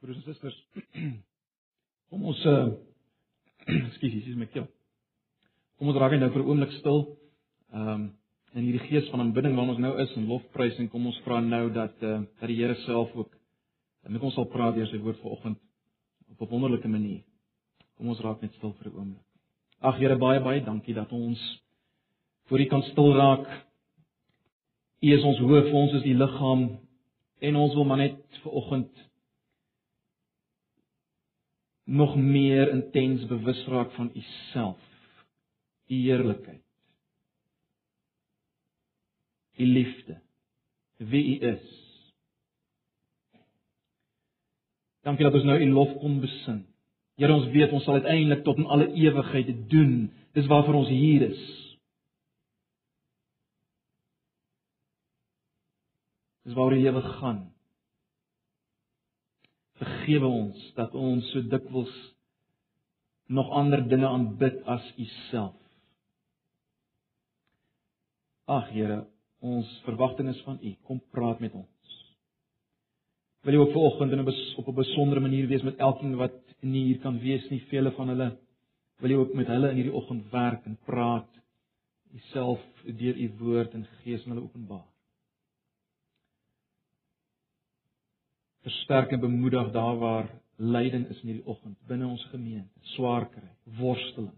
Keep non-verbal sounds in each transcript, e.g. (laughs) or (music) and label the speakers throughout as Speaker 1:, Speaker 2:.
Speaker 1: Broers en susters, (clears throat) kom ons uh ekskuus, hier is my keel. Kom ons raak net nou vir 'n oomblik stil. Ehm um, in hierdie gees van aanbidding waar ons nou is en lofprysing, kom ons vra nou dat uh dat die Here self ook met ons sal praat deur sy woord vanoggend op 'n wonderlike manier. Kom ons raak net stil vir 'n oomblik. Ag Here, baie baie dankie dat ons voor U kan stil raak. U is ons hoof, ons is die liggaam en ons wil maar net vanoggend nog meer intens bewus raak van u self, u heerlikheid, u liefde, wie u is. Dankie dat ons nou u lof kon besing. Here ons weet ons sal uiteindelik tot in alle ewigheid dit doen. Dis waarvoor ons hier is. Dis waaroor die lewe gaan vergewe ons dat ons so dikwels nog ander dinge aanbid as U self. Ag Here, ons verwagting is van U. Kom praat met ons. Wil U ook vanoggend op 'n besondere manier wees met elkeen wat nie hier kan wees nie, vele van hulle. Wil U ook met hulle in hierdie oggend werk en praat. U self deur U woord en Gees hulle openbaar. Versterk en bemoedig daar waar lyding is in hierdie oggend binne ons gemeente, swaar kry, worsteling.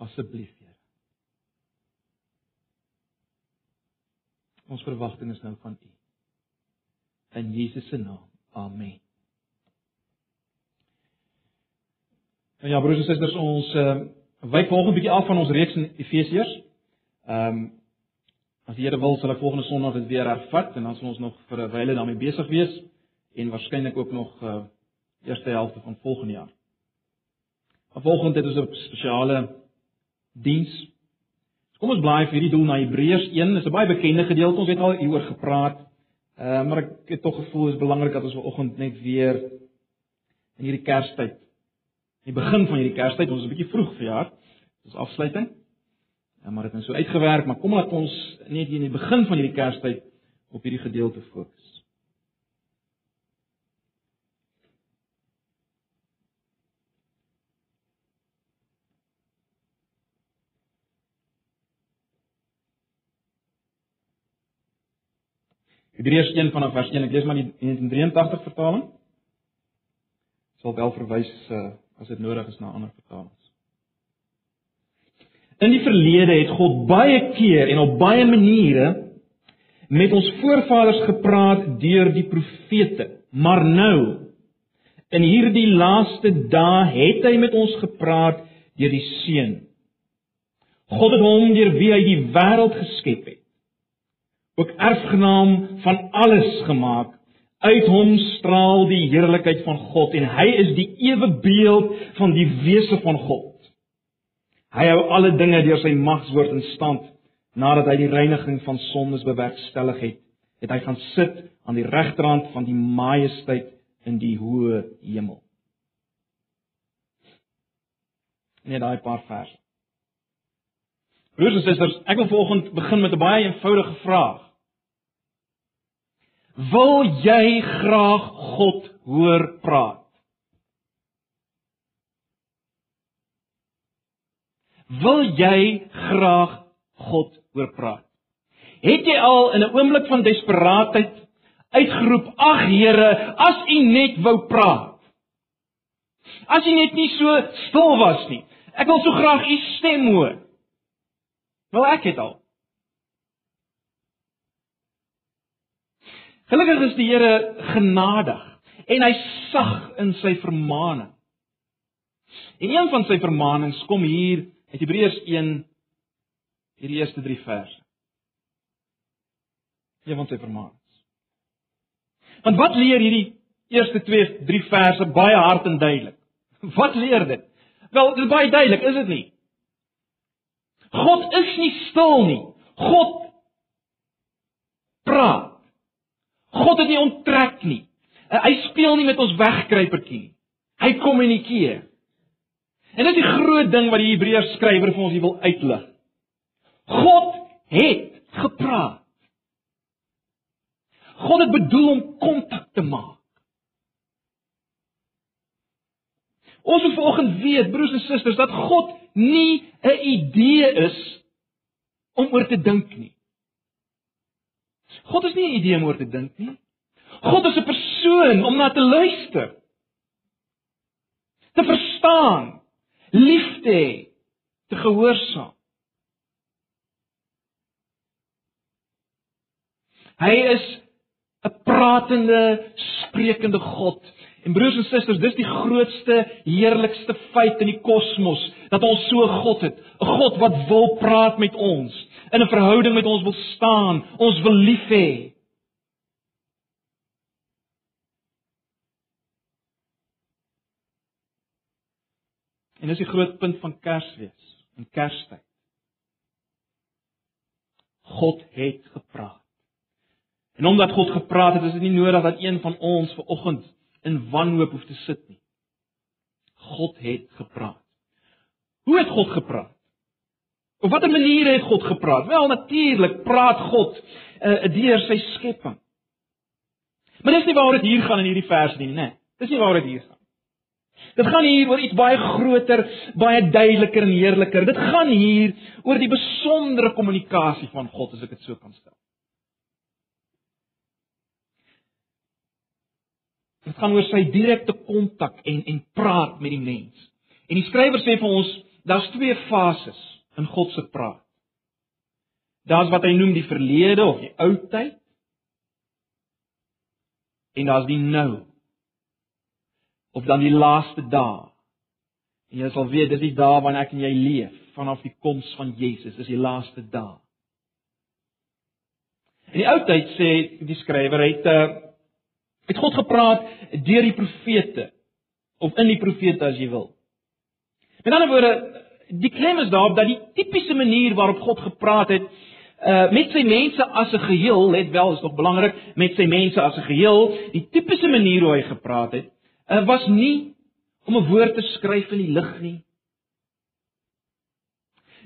Speaker 1: Asseblief, Here. Ons verwagting is nou van U. In Jesus se naam. Amen. Nou ja, broers en susters, ons uh, wyk volgende bietjie af van ons reeks in Efesiërs. Ehm um, As die Here wil, sal ek volgende Sondag dit weer hervat en dan sal ons nog vir 'n wyle daarmee besig wees en waarskynlik ook nog uh eerste helfte van volgende jaar. Maar volgende het ons 'n spesiale diens. Kom ons blaai vir hierdie doel na Hebreërs 1. Dit is 'n baie bekende gedeelte. Ons het al hieroor gepraat. Uh maar ek het tog gevoel dit is belangrik dat ons vanoggend net weer in hierdie Kerstyd, die begin van hierdie Kerstyd, ons is 'n bietjie vroeg verjaar. Dis afsluiting. Ja, maar dit het nou so uitgewerk, maar kom laat ons net hier in die begin van hierdie Kerstyd op hierdie gedeelte fokus. Hebreërs 1 vanaf vers 1. Ek lees maar die 1983 vertaling. Sal wel verwys uh, as dit nodig is na ander vertalings. In die verlede het God baie keer en op baie maniere met ons voorvaders gepraat deur die profete. Maar nou in hierdie laaste dae het hy met ons gepraat deur die Seun. God het hom deur wie hy die wêreld geskep het, ook erfgenaam van alles gemaak. Uit hom straal die heerlikheid van God en hy is die ewe beeld van die wese van God. Hy hou alle dinge deur sy magswoord in stand. Nadat hy die reiniging van sondes bewerkstellig het, het hy gaan sit aan die regterhand van die majesteit in die hoë hemel. Net daai paar verse. Broers en susters, ek wil vanoggend begin met 'n baie eenvoudige vraag. Wil jy graag God hoor praat? Wil jy graag God hoor praat? Het jy al in 'n oomblik van desperaatheid uitgeroep: "Ag Here, as U net wou praat. As U net nie so stil was nie. Ek wil so graag U stem hoor." Wel ek het al. Gelukkig is die Here genadig en hy sag in sy vermaaning. En een van sy vermaanings kom hier uit Hebreërs 1 hierdie eerste 3 verse. Een van sy vermaanings. Want wat leer hierdie eerste 2 3 verse baie hard en duidelik? Wat leer dit? Wel, dit is baie duidelik, is dit nie? God is nie stil nie. God praat. God het nie onttrek nie. Hy speel nie met ons wegkruipertjie nie. Hy kommunikeer. En dit is die groot ding wat die Hebreërs skrywer vir ons hier wil uitlig. God het gepraat. God het bedoel om kontak te maak. Ons moet vanoggend weet, broers en susters, dat God nie 'n idee is om oor te dink nie. God is nie 'n idee om oor te dink nie. God is 'n persoon om na te luister. Te verstaan, lief te hê, te gehoorsaam. Hy is 'n pratende, sprekende God. En broers en susters, dis die grootste, heerlikste feit in die kosmos, dat ons so 'n God het, 'n God wat wil praat met ons, in 'n verhouding met ons wil staan, ons wil lief hê. En dis die groot punt van Kersfees, in Kerstyd. God het gepraat. En omdat God gepraat het, is dit nie nodig dat een van ons ver oggend in wanhoop hoef te sit nie. God het gepraat. Hoe het God gepraat? Op watter maniere het God gepraat? Wel natuurlik praat God uh, deur sy skepping. Maar dis nie waaroor dit hier gaan in hierdie vers nie, né? Dis nie waaroor dit hier gaan. Dit gaan hier oor iets baie groter, baie duideliker en heerliker. Dit gaan hier oor die besondere kommunikasie van God, as ek dit so kan stel. Dit gaan oor sy direkte kontak en en praat met die mens. En die skrywer sê vir ons, daar's twee fases in God se praat. Daar's wat hy noem die verlede of die ou tyd. En daar's die nou. Of dan die laaste dae. En jy sal weet dis die dae wanneer ek en jy leef, vanaf die koms van Jesus, is die laaste dae. In die ou tyd sê die skrywer het uh, het God gepraat deur die profete of in die profete as jy wil. Met ander woorde, die klem is daarop dat die tipiese manier waarop God gepraat het uh met sy mense as 'n geheel, let wel, is nog belangrik, met sy mense as 'n geheel, die tipiese manier hoe hy gepraat het, was nie om 'n woord te skryf in die lug nie.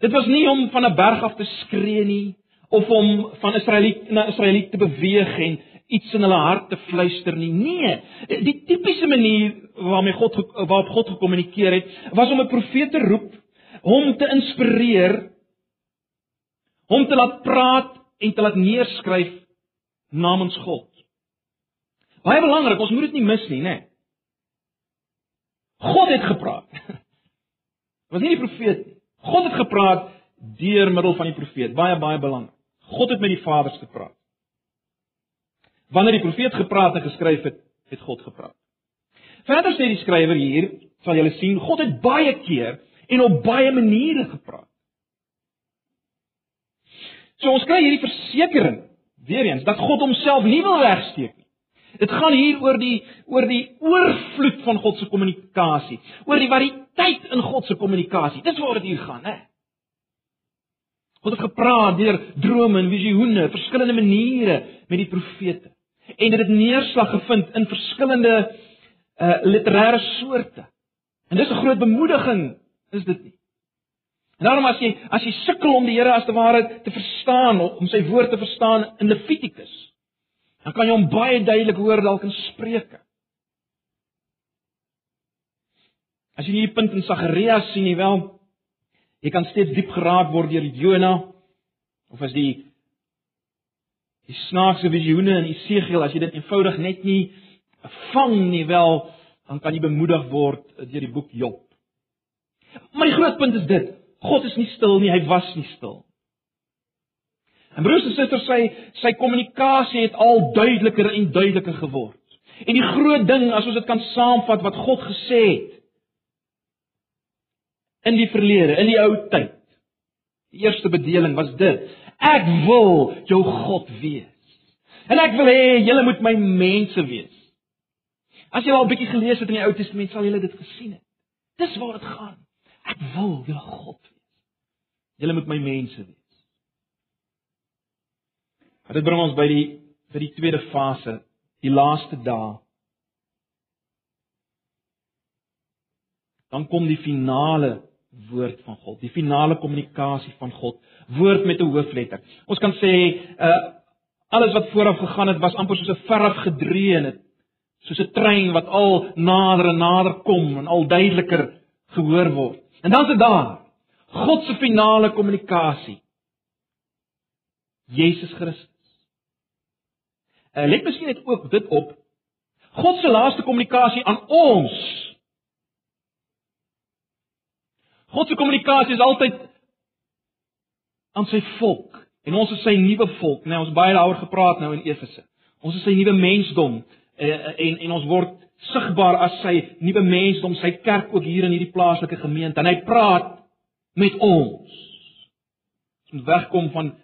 Speaker 1: Dit was nie om van 'n berg af te skree nie of om van Israeliet na Israeliet te beweeg en iets in hulle hart te fluister nie. Nee, die tipiese manier waarmee God waarop God gekommunikeer het, was om 'n profeet te roep, hom te inspireer, hom te laat praat en te laat neerskryf namens God. Baie belangrik, ons moet dit nie mis nie, né? Nee. God het gepraat. (laughs) Was nie die profeet nie. God het gepraat deur middel van die profeet. Baie baie belangrik. God het met die vaders gepraat. Wanneer die profeet gepraat en geskryf het, het God gepraat. Verder sê die skrywer hier, sal julle sien, God het baie keer en op baie maniere gepraat. So ons kry hierdie versekering weer eens dat God homself nie wil wegsteek nie. Dit gaan hier oor die oor die oorvloed van God se kommunikasie, oor die variëteit in God se kommunikasie. Dis waar dit hier gaan, hè. God het gepraat deur drome en visioene, verskillende maniere met die profete en dit het neerslag gevind in verskillende uh literêre soorte. En dis 'n groot bemoediging, is dit nie? En daarom as jy as jy sukkel om die Here as te ware te verstaan, om sy woord te verstaan in Levitikus, dan kan jy hom baie duidelik hoor dalk in Spreuke. As jy die punt in Sagarias sien nie, wel, jy kan steeds diep geraak word deur Jona of as die die snaakse visioene in Esegiel as jy dit eenvoudig net nie vang nie wel dan kan jy bemoedig word deur die boek Job. Maar die groot punt is dit, God is nie stil nie, hy was nie stil. En broers en susters, sy sy kommunikasie het al duideliker en duideliker geword. En die groot ding as ons dit kan saamvat wat God gesê het in die verlede, in die ou tyd. Die eerste bedeling was dit: Ek wil jou God wees. En ek wil hê julle moet my mense wees. As jy al 'n bietjie gelees het in die Ou Testament, sal jy dit gesien het. Dis waar dit gaan. Ek wil julle God wees. Julle moet my mense wees. Dit bring ons by die by die tweede fase, die laaste dae. Dan kom die finale woord van God, die finale kommunikasie van God, woord met 'n hoofletter. Ons kan sê uh alles wat vooraf gegaan het was amper soos 'n verf gedreun het, soos 'n trein wat al nader en nader kom en al duideliker gehoor word. En dan is dit daar. God se finale kommunikasie. Jesus Christus. Uh, let miskien net ook dit op. God se laaste kommunikasie aan ons. God se kommunikasie is altyd aan sy volk en ons is sy nuwe volk. Nou ons baie daaroor gepraat nou in Efese. Ons is sy nuwe mensdom uh, en en ons word sigbaar as sy nuwe mensdom, sy kerk ook hier in hierdie plaaslike gemeente en hy praat met ons. Ons wegkom van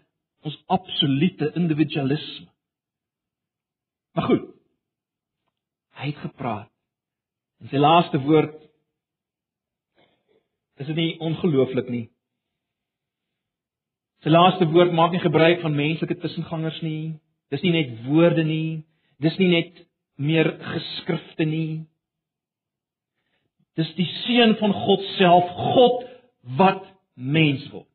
Speaker 1: ons absolute individualisme. Maar goed. Hy het gepraat. En sy laaste woord is dit nie ongelooflik nie. Sy laaste woord maak nie gebruik van menslike tussengangers nie. Dis nie net woorde nie. Dis nie net meer geskrifte nie. Dis die seun van God self, God wat mens word.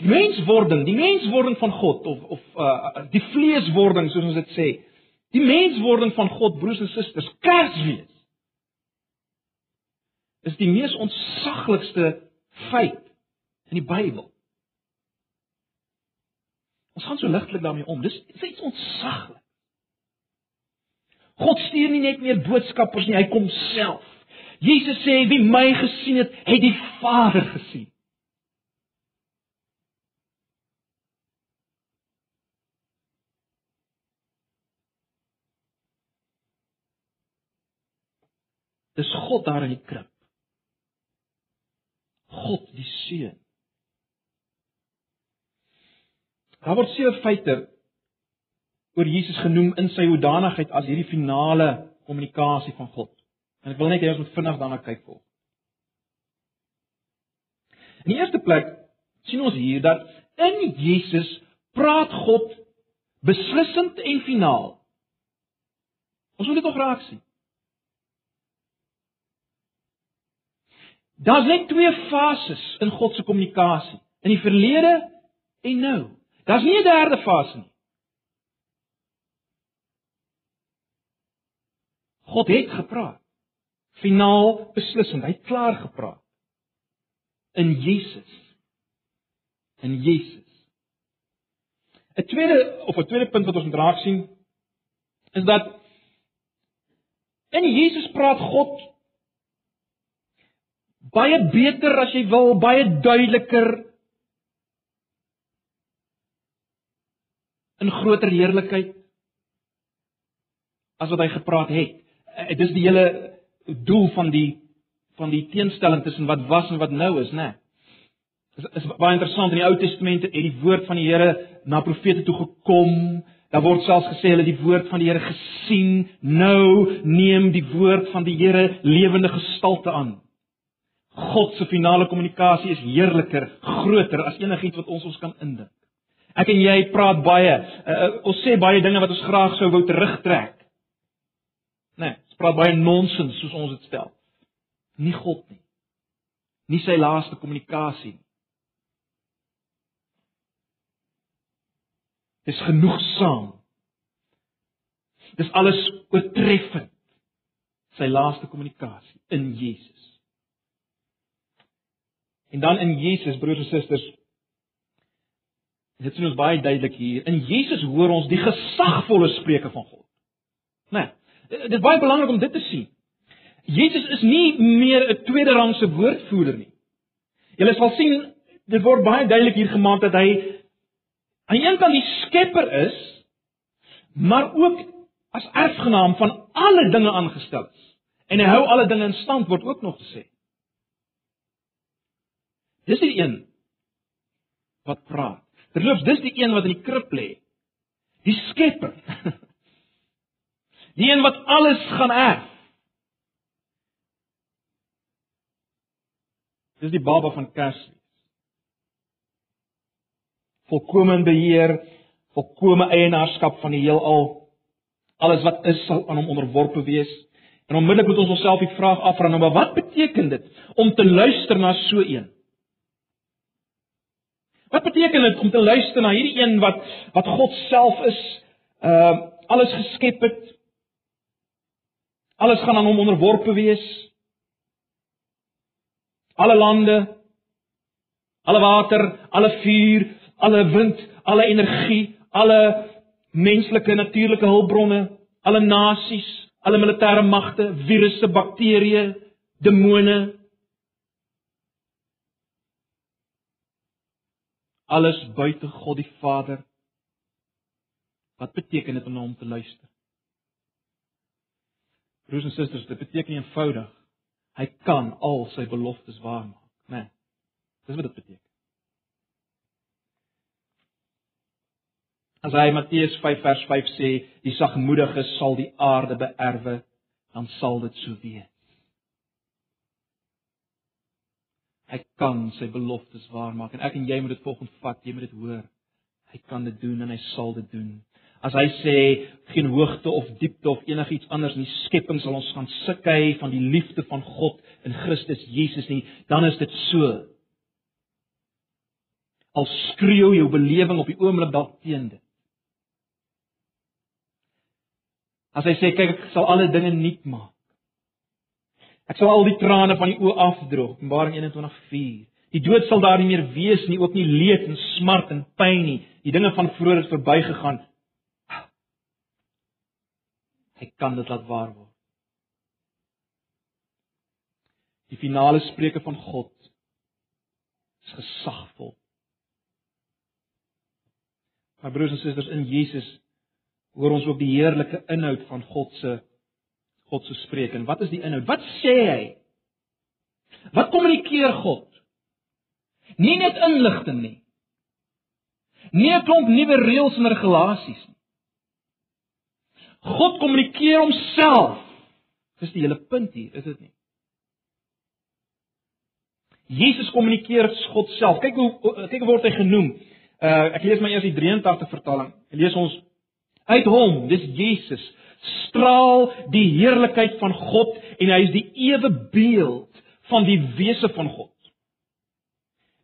Speaker 1: Die menswording, die menswording van God of of uh die vleeswording soos ons dit sê. Die menswording van God, broers en susters, Kersfees. Is die mees ontsaglikste feit in die Bybel. Ons gaan so ligtelik daarmee om. Dis dis iets ontsaglik. God stuur nie net meer boodskappers nie, hy kom self. Jesus sê wie my gesien het, het die Vader gesien. Dis God daar in die krib. God die Seun. Daar word sewe feite oor Jesus genoem in sy hoedanigheid as hierdie finale kommunikasie van God. En ek wil net hê ons moet vinnig daarna kyk volg. In die eerste plek sien ons hier dat in Jesus praat God beslissend en finaal. Ons moet dit nog raak sien. Daar's net twee fases in God se kommunikasie, in die verlede en nou. Daar's nie 'n derde fase nie. God het gepraat. Finaal beslissend, hy het klaar gepraat. In Jesus. In Jesus. 'n Tweede of 'n tweede punt wat ons moet raak sien is dat in Jesus praat God baie beter as jy wil, baie duideliker in groter heerlikheid as wat hy gepraat het. Eh, dit is die hele doel van die van die teenstelling tussen wat was en wat nou is, né? Is is baie interessant in die Ou Testament het die woord van die Here na profete toe gekom. Daar word selfs gesê hulle die woord van die Here gesien. Nou neem die woord van die Here lewende gestalte aan. God se finale kommunikasie is heerliker, groter as enigiets wat ons ons kan indink. Ek en jy praat baie, uh, ons sê baie dinge wat ons graag sou wou terugtrek. Nee, ons praat baie nonsens soos ons dit stel. Nie God nie. Nie sy laaste kommunikasie nie. Dis genoegsaam. Dis alles oortreffend. Sy laaste kommunikasie in Jesus. En dan in Jesus, broers en susters, dit sien ons baie duidelik hier. In Jesus hoor ons die gesagvolle spreuke van God. Né? Nee, dit is baie belangrik om dit te sien. Jesus is nie meer 'n tweede rangse woordvoerder nie. Julle sal sien dit word baie duidelik hier gemaak dat hy aan die een kant die skepper is, maar ook as erfgenaam van alle dinge aangestel is. En hy hou alle dinge in stand word ook nog gesê. Dis die een wat praat. Terloops, dis die een wat in die krib lê. Die Skepper. (laughs) Die een wat alles gaan erf. Dis die baba van Kersfees. Volkomme beheer, volkomme eienaarskap van die heelal. Alles wat is sal aan hom onderworpe wees. En onmiddellik moet ons onsself die vraag afvra, nou maar wat beteken dit om te luister na so 'n? Wat beteken dit om te luister na hierdie een wat wat God self is, uh alles geskep het. Alles gaan aan hom onderworpe wees. Alle lande, alle water, alle vuur, alle wind, alle energie, alle menslike natuurlike hulpbronne, alle nasies, alle militêre magte, virusse, bakterieë, demone. Alles buite God die Vader. Wat beteken dit om na hom te luister? Broers en susters, dit beteken eenvoudig. Hy kan al sy beloftes waarmaak, né? Nee, dis wat dit beteken. As hy Matteus 5 vers 5 sê, die sagmoediges sal die aarde beerwe, dan sal dit so wees. Hy kan sy beloftes waarmaak en ek en jy moet dit volgens vat, jy moet dit hoor. Hy kan dit doen en hy sal dit doen. As hy sê geen hoogte of diepte of enigiets anders in die skepping sal ons gaan sikhei van die liefde van God in Christus Jesus nie, dan is dit so. Al skreeu jou belewing op die oomblik dalk teen dit. As hy sê kyk ek sal alle dinge nuut maak. Ek sal al die trane van die oë afdroog. Openbaring 21:4. Die dood sal daar nie meer wees nie, ook nie leed en smart en pyn nie. Die dinge van vroeër het verbygegaan. Hy kan dit laat waar word. Die finale spreuke van God is gesagvol. Maar broers en susters in Jesus hoor ons ook die heerlike inhoud van God se God se spreek en wat is die inhoud? Wat sê hy? Wat kommunikeer God? Nie net inligting nie. Nie 'n klomp nuwe reëls en regulasies nie. God kommunikeer homself. Dis die hele punt hier, is dit nie? Jesus kommunikeer God self. Kyk hoe kyk word hy genoem. Uh ek lees maar eers die 83 vertaling. Ek lees ons Uit hom, dis Jesus, straal die heerlikheid van God en hy is die ewe beeld van die wese van God.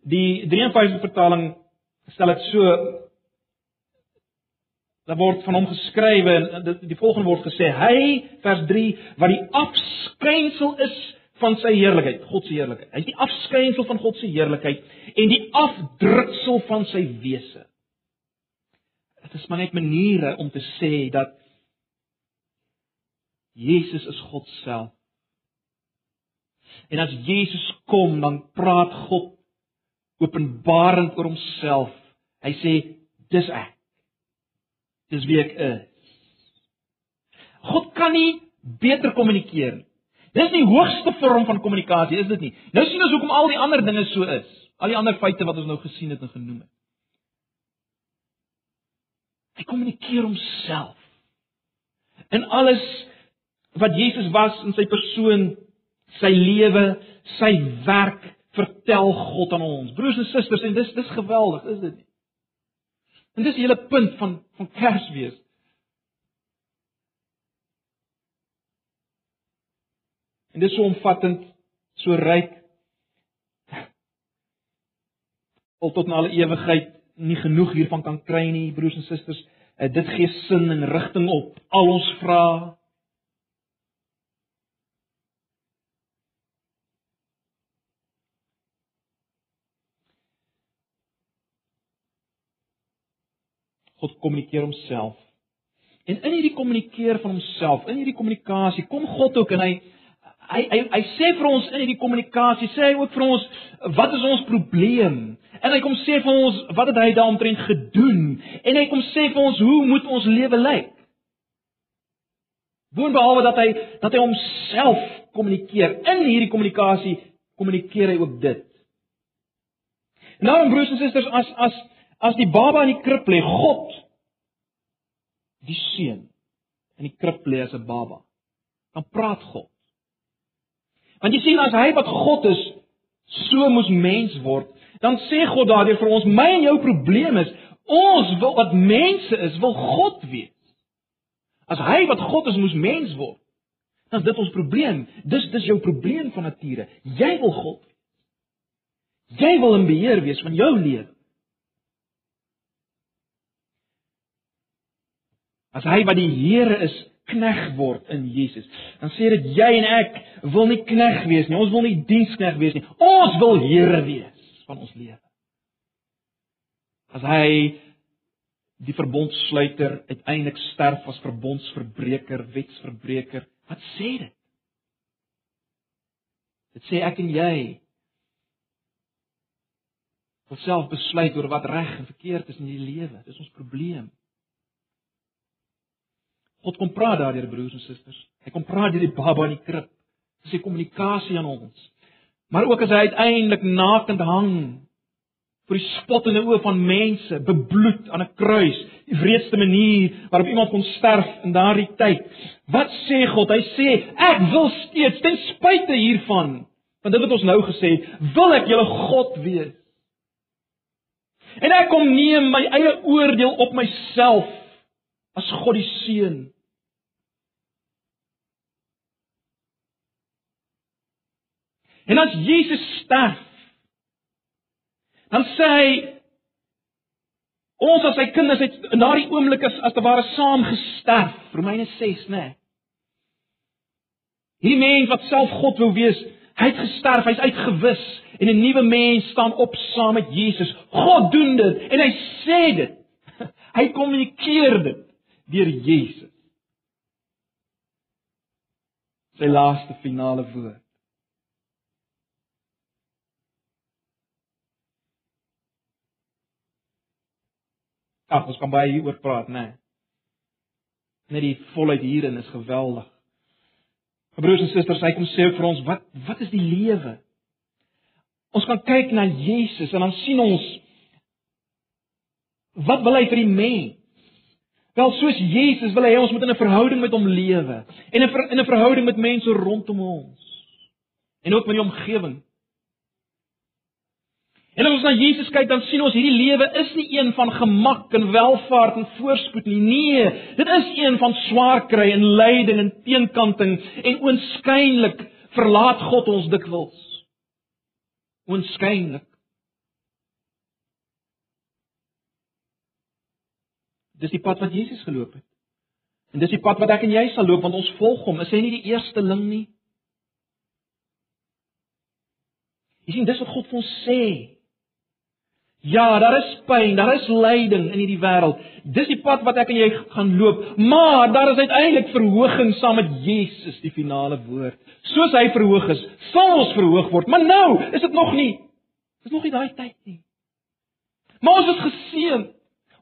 Speaker 1: Die 53 vertaling stel dit so daar word van hom geskrywe en die, volgende word gesê hy vers 3 wat die afskynsel is van sy heerlikheid, God se heerlikheid. Hy is die afskynsel van God se heerlikheid en die afdruksel van sy wese. Dit is maar net maniere om te sê dat Jesus is God self. En as Jesus kom, dan praat God openbarend oor homself. Hy sê, "Dis ek. Dis wie ek is." God kan nie beter kommunikeer nie. Dis die hoogste vorm van kommunikasie, is dit nie? Nou sien ons hoekom al die ander dinge so is. Al die ander feite wat ons nou gesien het en genoem het. Hy kommunikeer homself. In alles wat Jesus was in sy persoon, sy lewe, sy werk, vertel God aan ons. Broers en susters, en dis dis geweldig, is dit nie? En dis die hele punt van van Kersfees. En dis so omvattend, so ryk. Al tot in alle ewigheid nie genoeg hiervan kan kry nie, broers en susters. Eh, dit gee sin en rigting op al ons vrae. God kommunikeer homself. En in hierdie kommunikeer van homself, in hierdie kommunikasie, kom God ook en hy hy hy, hy sê vir ons in hierdie kommunikasie, sê hy ook vir ons wat is ons probleem? En hy kom sê vir ons wat het hy daaromtrent gedoen? En hy kom sê vir ons hoe moet ons lewe lyk? Boonbehalwe dat hy dat hy homself kommunikeer, in hierdie kommunikasie kommunikeer hy ook dit. Nou, broers en susters, as as as die baba in die krib lê, God die seun in die krib lê as 'n baba, dan praat God. Want jy sien as hy wat God is, so moes mens word, dan sê God daardeur vir ons, my en jou probleem is, ons wil wat mense is, wil God wees. As hy wat God is moes mens word, dan is dit ons probleem. Dis dis jou probleem van nature. Jy wil God wees. Jy wil in beheer wees van jou lewe. As hy wat die Here is, knegg word in Jesus, dan sê dit jy en ek wil nie knegg wees nie. Ons wil nie diensknegg wees nie. Ons wil Here wees van ons lewe. As hy die verbondsluiter uiteindelik sterf as verbondsverbreker, wetsverbreker, wat sê dit? Dit sê ek en jy wil self besluit oor wat reg en verkeerd is in die lewe. Dis ons probleem. God kom praat daardeur broers en susters. Hy kom praat deur die baba in die krib. Dis die kommunikasie aan ons. Maar ook as hy uiteindelik nakend hang vir die spottende oë van mense, bebloed aan 'n kruis, die wreedste manier waarop iemand kon sterf in daardie tyd. Wat sê God? Hy sê, ek wil steeds ten spyte hiervan, want dit wat ons nou gesê het, wil ek julle God wees. En ek kom neem my eie oordeel op myself as God die seun. En as Jesus sterf, dan sê hy ons as sy kinders het in daardie oomblik as as te ware saam gesterf. Romeine 6, né? Nee. Hierdie mens wat self God wou wees, hy het gesterf, hy's uitgewis en 'n nuwe mens staan op saam met Jesus. God doen dit en hy sê dit. (laughs) Hy kommunikeer dit deur Jesus. Sy laaste finale woord. Ag, ons kan baie hieroor praat, né? Nee. Net die volheid hierin is geweldig. Broers en susters, hy kom sê vir ons, wat wat is die lewe? Ons gaan kyk na Jesus en dan sien ons wat wil hy vir die mens? Wel soos Jesus wil hy ons moet in 'n verhouding met hom lewe en in 'n in 'n verhouding met mense rondom ons en ook met die omgewing. En as ons na Jesus kyk, dan sien ons hierdie lewe is nie een van gemak en welvaart en voorspoed nie. Nee, dit is een van swaar kry en lyding en teenkanting en oënskynlik verlaat God ons dikwels. Oënskynlik. Dis die pad wat Jesus geloop het. En dis die pad wat ek en jy sal loop want ons volg hom. Is hy nie die eerste ling nie? Jy sien dis wat God vir ons sê. Ja, daar is pyn, daar is lyding in hierdie wêreld. Dis die pad wat ek en jy gaan loop, maar daar is uiteindelik verhoging saam met Jesus, die finale woord. Soos hy verhoog is, sal ons verhoog word. Maar nou is dit nog nie. Dis nog nie daai tyd nie. Maar ons is geseën.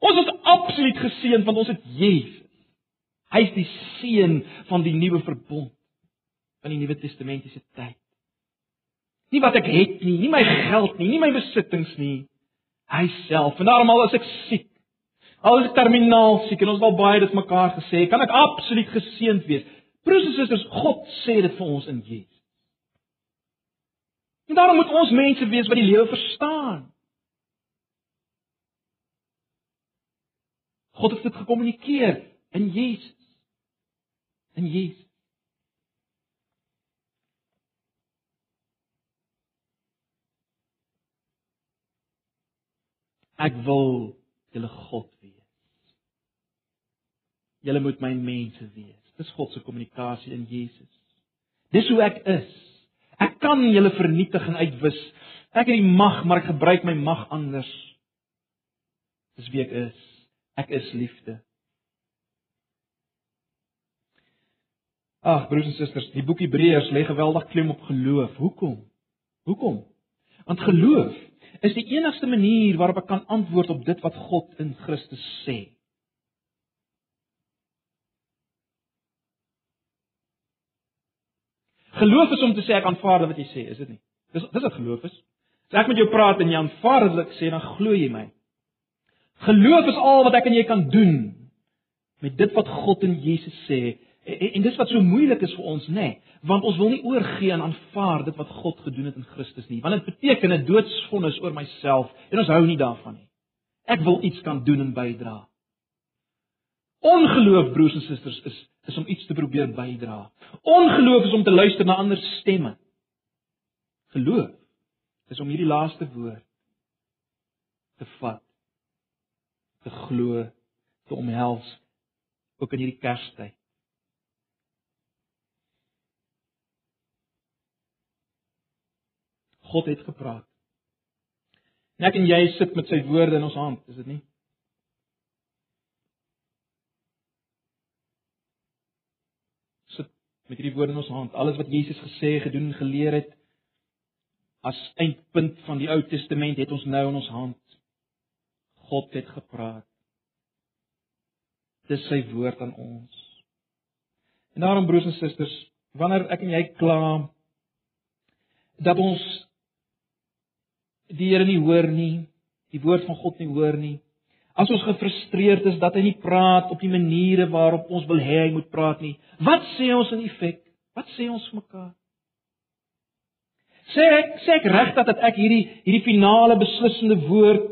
Speaker 1: Ons is absoluut geseën want ons het Jesus. Hy is die seën van die nuwe verbond van die Nuwe Testamentiese tyd. Nie wat ek het nie, nie my geld nie, nie my besittings nie, hy self. En daarom al as ek siek, al is ek terminaal siek en ons al baie dit mekaar gesê, kan ek absoluut geseënd wees. Broers en susters, God sê dit vir ons in Jesus. En daarom moet ons mense wees wat die lewe verstaan. God het dit gekommunikeer in Jesus. In Jesus. Ek wil julle God wees. Julle moet my mense wees. Dis God se kommunikasie in Jesus. Dis hoe ek is. Ek kan julle vernietig en uitwis. Ek het die mag, maar ek gebruik my mag anders. Dis wie ek is. Ek is liefde. Ag, broers en susters, die boek Hebreërs lê geweldig klem op geloof. Hoekom? Hoekom? Want geloof is die enigste manier waarop ek kan antwoord op dit wat God in Christus sê. Geloof is om te sê ek aanvaar wat jy sê, is dit nie? Dis dis wat geloof is. As ek met jou praat en jy aanvaar wat ek sê, dan glo jy my. Geloof is al wat ek en jy kan doen met dit wat God in Jesus sê En, en dis wat so moeilik is vir ons, nê? Nee, want ons wil nie oorgee aan aanvaar dit wat God gedoen het in Christus nie. Want dit beteken 'n doodsvonnis oor myself en ons hou nie daarvan nie. Ek wil iets kan doen en bydra. Ongeloof, broers en susters, is is om iets te probeer bydra. Ongeloof is om te luister na ander stemme. Geloof is om hierdie laaste woord te vat, te glo, te omhels ook in hierdie Kerstyd. God het gepraat. En ek en jy sit met sy woorde in ons hand, is dit nie? Sit met hierdie woorde in ons hand, alles wat Jesus gesê, gedoen, geleer het as eindpunt van die Ou Testament het ons nou in ons hand. God het gepraat. Dis sy woord aan ons. En daarom broers en susters, wanneer ek en jy kla dat ons die Here nie hoor nie, die woord van God nie hoor nie. As ons gefrustreerd is dat hy nie praat op die maniere waarop ons wil hê hy moet praat nie. Wat sê ons in effek? Wat sê ons mekaar? Sê ek sê ek regtig dat ek hierdie hierdie finale beslissende woord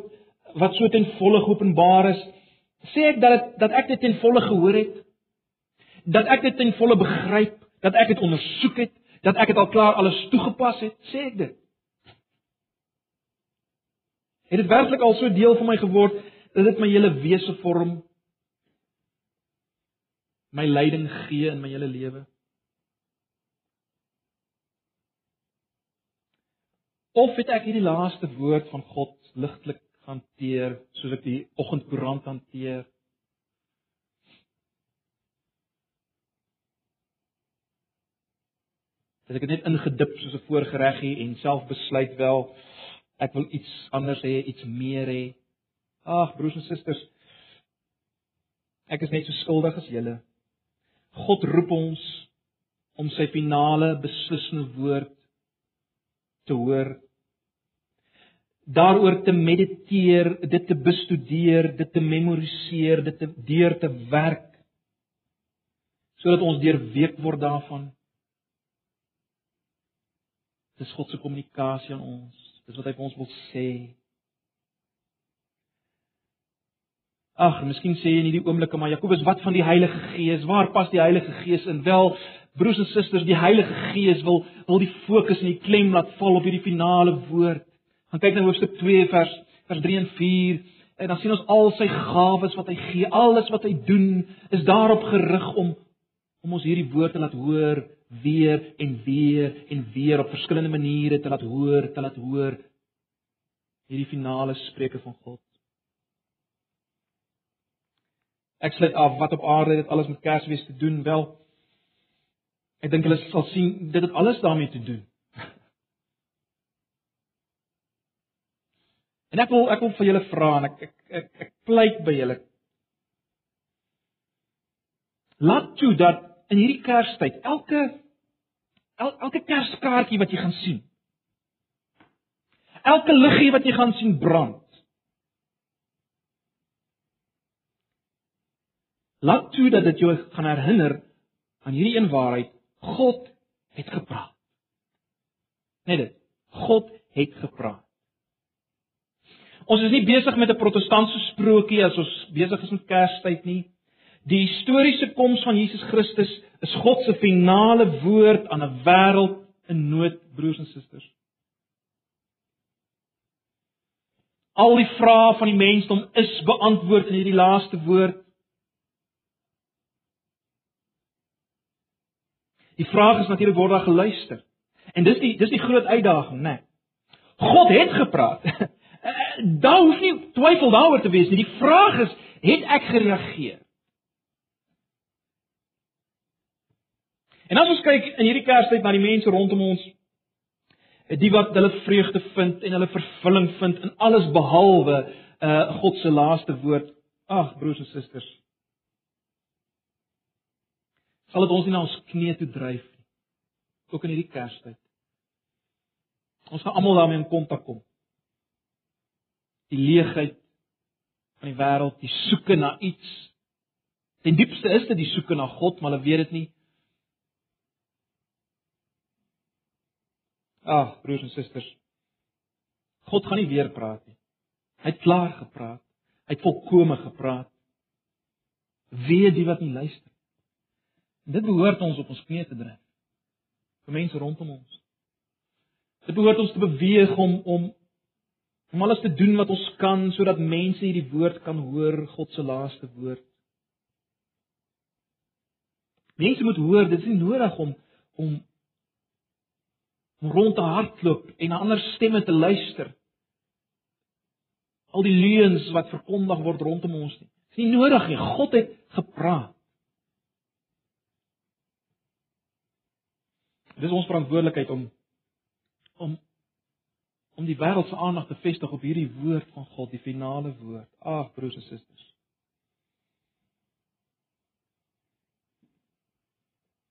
Speaker 1: wat so ten volle geopenbaar is, sê ek dat het, dat ek dit ten volle gehoor het? Dat ek dit ten volle begryp, dat ek dit ondersoek het, dat ek dit al klaar alles toegepas het? Sê ek dit? Het dit werklik al so deel van my geword dat dit my hele wese vorm? My leiding gee in my hele lewe? Of het ek hierdie laaste woord van God ligtelik hanteer soos ek die oggendkoerant hanteer? Het ek net ingedip soos 'n voorgereggie en self besluit wel Ek wil iets anders hê, iets meer hê. Ag, broers en susters, ek is net so skuldig as julle. God roep ons om sy finale beslissende woord te hoor. Daaroor te mediteer, dit te bestudeer, dit te memoriseer, dit te deur te werk sodat ons deurweek word daarvan. Dis God se kommunikasie aan ons. Dis wat hy vir ons wil sê. Ag, miskien sê jy in hierdie oomblik maar Jakobus, wat van die Heilige Gees? Waar pas die Heilige Gees in? Wel, broers en susters, die Heilige Gees wil wil die fokus en die klem laat val op hierdie finale woord. Gaan kyk na hoofstuk 2 vers vers 3 en 4 en dan sien ons al sy gawes wat hy gee, alles wat hy doen is daarop gerig om om ons hierdie woord te laat hoor, weer en weer en weer op verskillende maniere te laat hoor, te laat hoor hierdie finale spreuke van God. Ek sluit af wat op aarde dit alles met Kersfees te doen wel. Ek dink hulle sal sien dit het alles daarmee te doen. (laughs) En ek wil ek wil vir julle vra en ek ek ek, ek pleit by julle. Laat toe dat in hierdie Kerstyd elke El, elke kerskaartjie wat jy gaan sien. Elke liggie wat jy gaan sien brand. Laat toe dat dit jou gaan herinner aan hierdie een waarheid: God het gepraat. Net dit. God het gepraat. Ons is nie besig met 'n protestantse sprokie as ons besig is met Kerstyd nie. Die historiese koms van Jesus Christus is God se finale woord aan 'n wêreld in nood, broers en susters. Al die vrae van die mensdom is beantwoord in hierdie laaste woord. Die vraag is natuurlik word daar geluister. En dis die dis die groot uitdaging, né? Nee. God het gepraat. (laughs) daar hoef nie twyfel daaroor te wees nie. Die vraag is, het ek gereageer? En as ons kyk in hierdie Kerstyd na die mense rondom ons, die wat hulle vreugde vind en hulle vervulling vind in alles behalwe uh God se laaste woord. Ag broers en susters. Sal dit ons nie na ons knieë toe dryf nie. Ook in hierdie Kerstyd. Ons gaan almal daarmee in kontak kom. Die leegheid van die wêreld, die soeke na iets. Ten diepste is dit die soeke na God, maar hulle weet dit nie. Ag, broers en susters. God gaan nie weer praat nie. Hy het klaar gepraat. Hy het volkome gepraat. Wie die wat nie luister. Dit behoort ons op ons knieë te dryf. vir mense rondom ons. Dit behoort ons te beweeg om om om alles te doen wat ons kan sodat mense hierdie woord kan hoor, God se laaste woord. Mense moet hoor, dit is nie nodig om om rond te hardloop en na ander stemme te luister. Al die leuns wat verkondig word rondom ons nie. Dit is nie nodig nie. God het gepraat. Dit is ons verantwoordelikheid om om om die wêreld se aandag te vestig op hierdie woord van God, die finale woord. Ag broers en susters.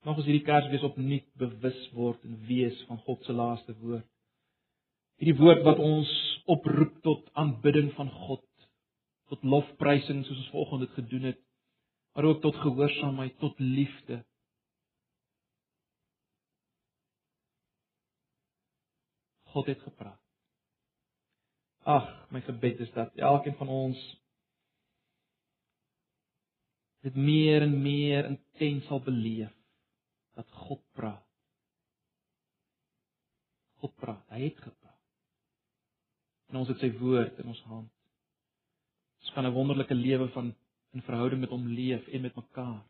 Speaker 1: Nog as hierdie Kersfees opnuut bewus word en wees van God se laaste woord. Hierdie woord wat ons oproep tot aanbidding van God, tot lofprysing soos ons vanoggend dit gedoen het, maar ook tot gehoorsaamheid, tot liefde. God het gepraat. Ag, my gebed is dat elkeen van ons dit meer en meer intens sal beleef dat God praat. God praat, hy het gepraat. En ons het sy woord in ons hand. Ons kan 'n wonderlike lewe van in verhouding met hom leef en met mekaar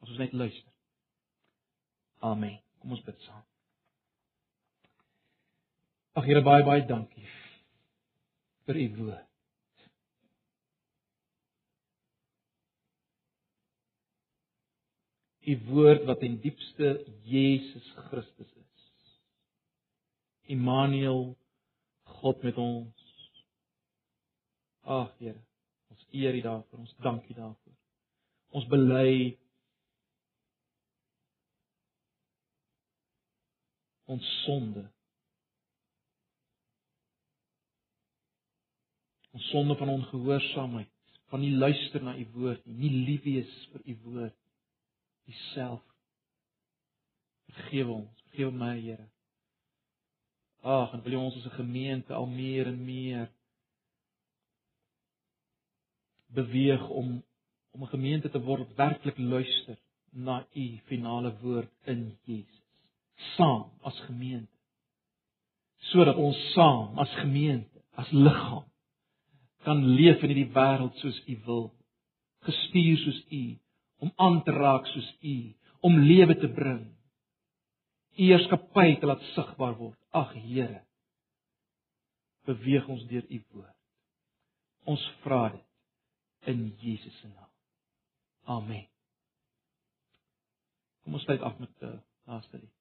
Speaker 1: as ons net luister. Amen. Kom ons bid saam. Ag Here baie baie dankie vir u woord. U woord wat in diepste Jesus Christus is. Immanuel God met ons. Ag Here, ons eer U daarvoor, ons dank U daarvoor. Ons bely ons sonde ons sonde van ongehoorsaamheid, van nie luister na u woord nie, nie lief wees vir u woord self. Vergewe ons, vergewe my, Here. Ag, en wil U ons as 'n gemeente al meer en meer beweeg om om 'n gemeente te word wat werklik luister na U finale woord in Jesus. Saam as gemeente. Sodat ons saam as gemeente, as liggaam kan leef in hierdie wêreld soos U wil, gestuur soos U, om aan te raak soos U, om lewe te bring. U heerskappy te laat sigbaar word. Ag Here, beweeg ons deur U woord. Ons vra dit in Jesus se naam. Amen. Kom ons sluit af met 'n laaste lied.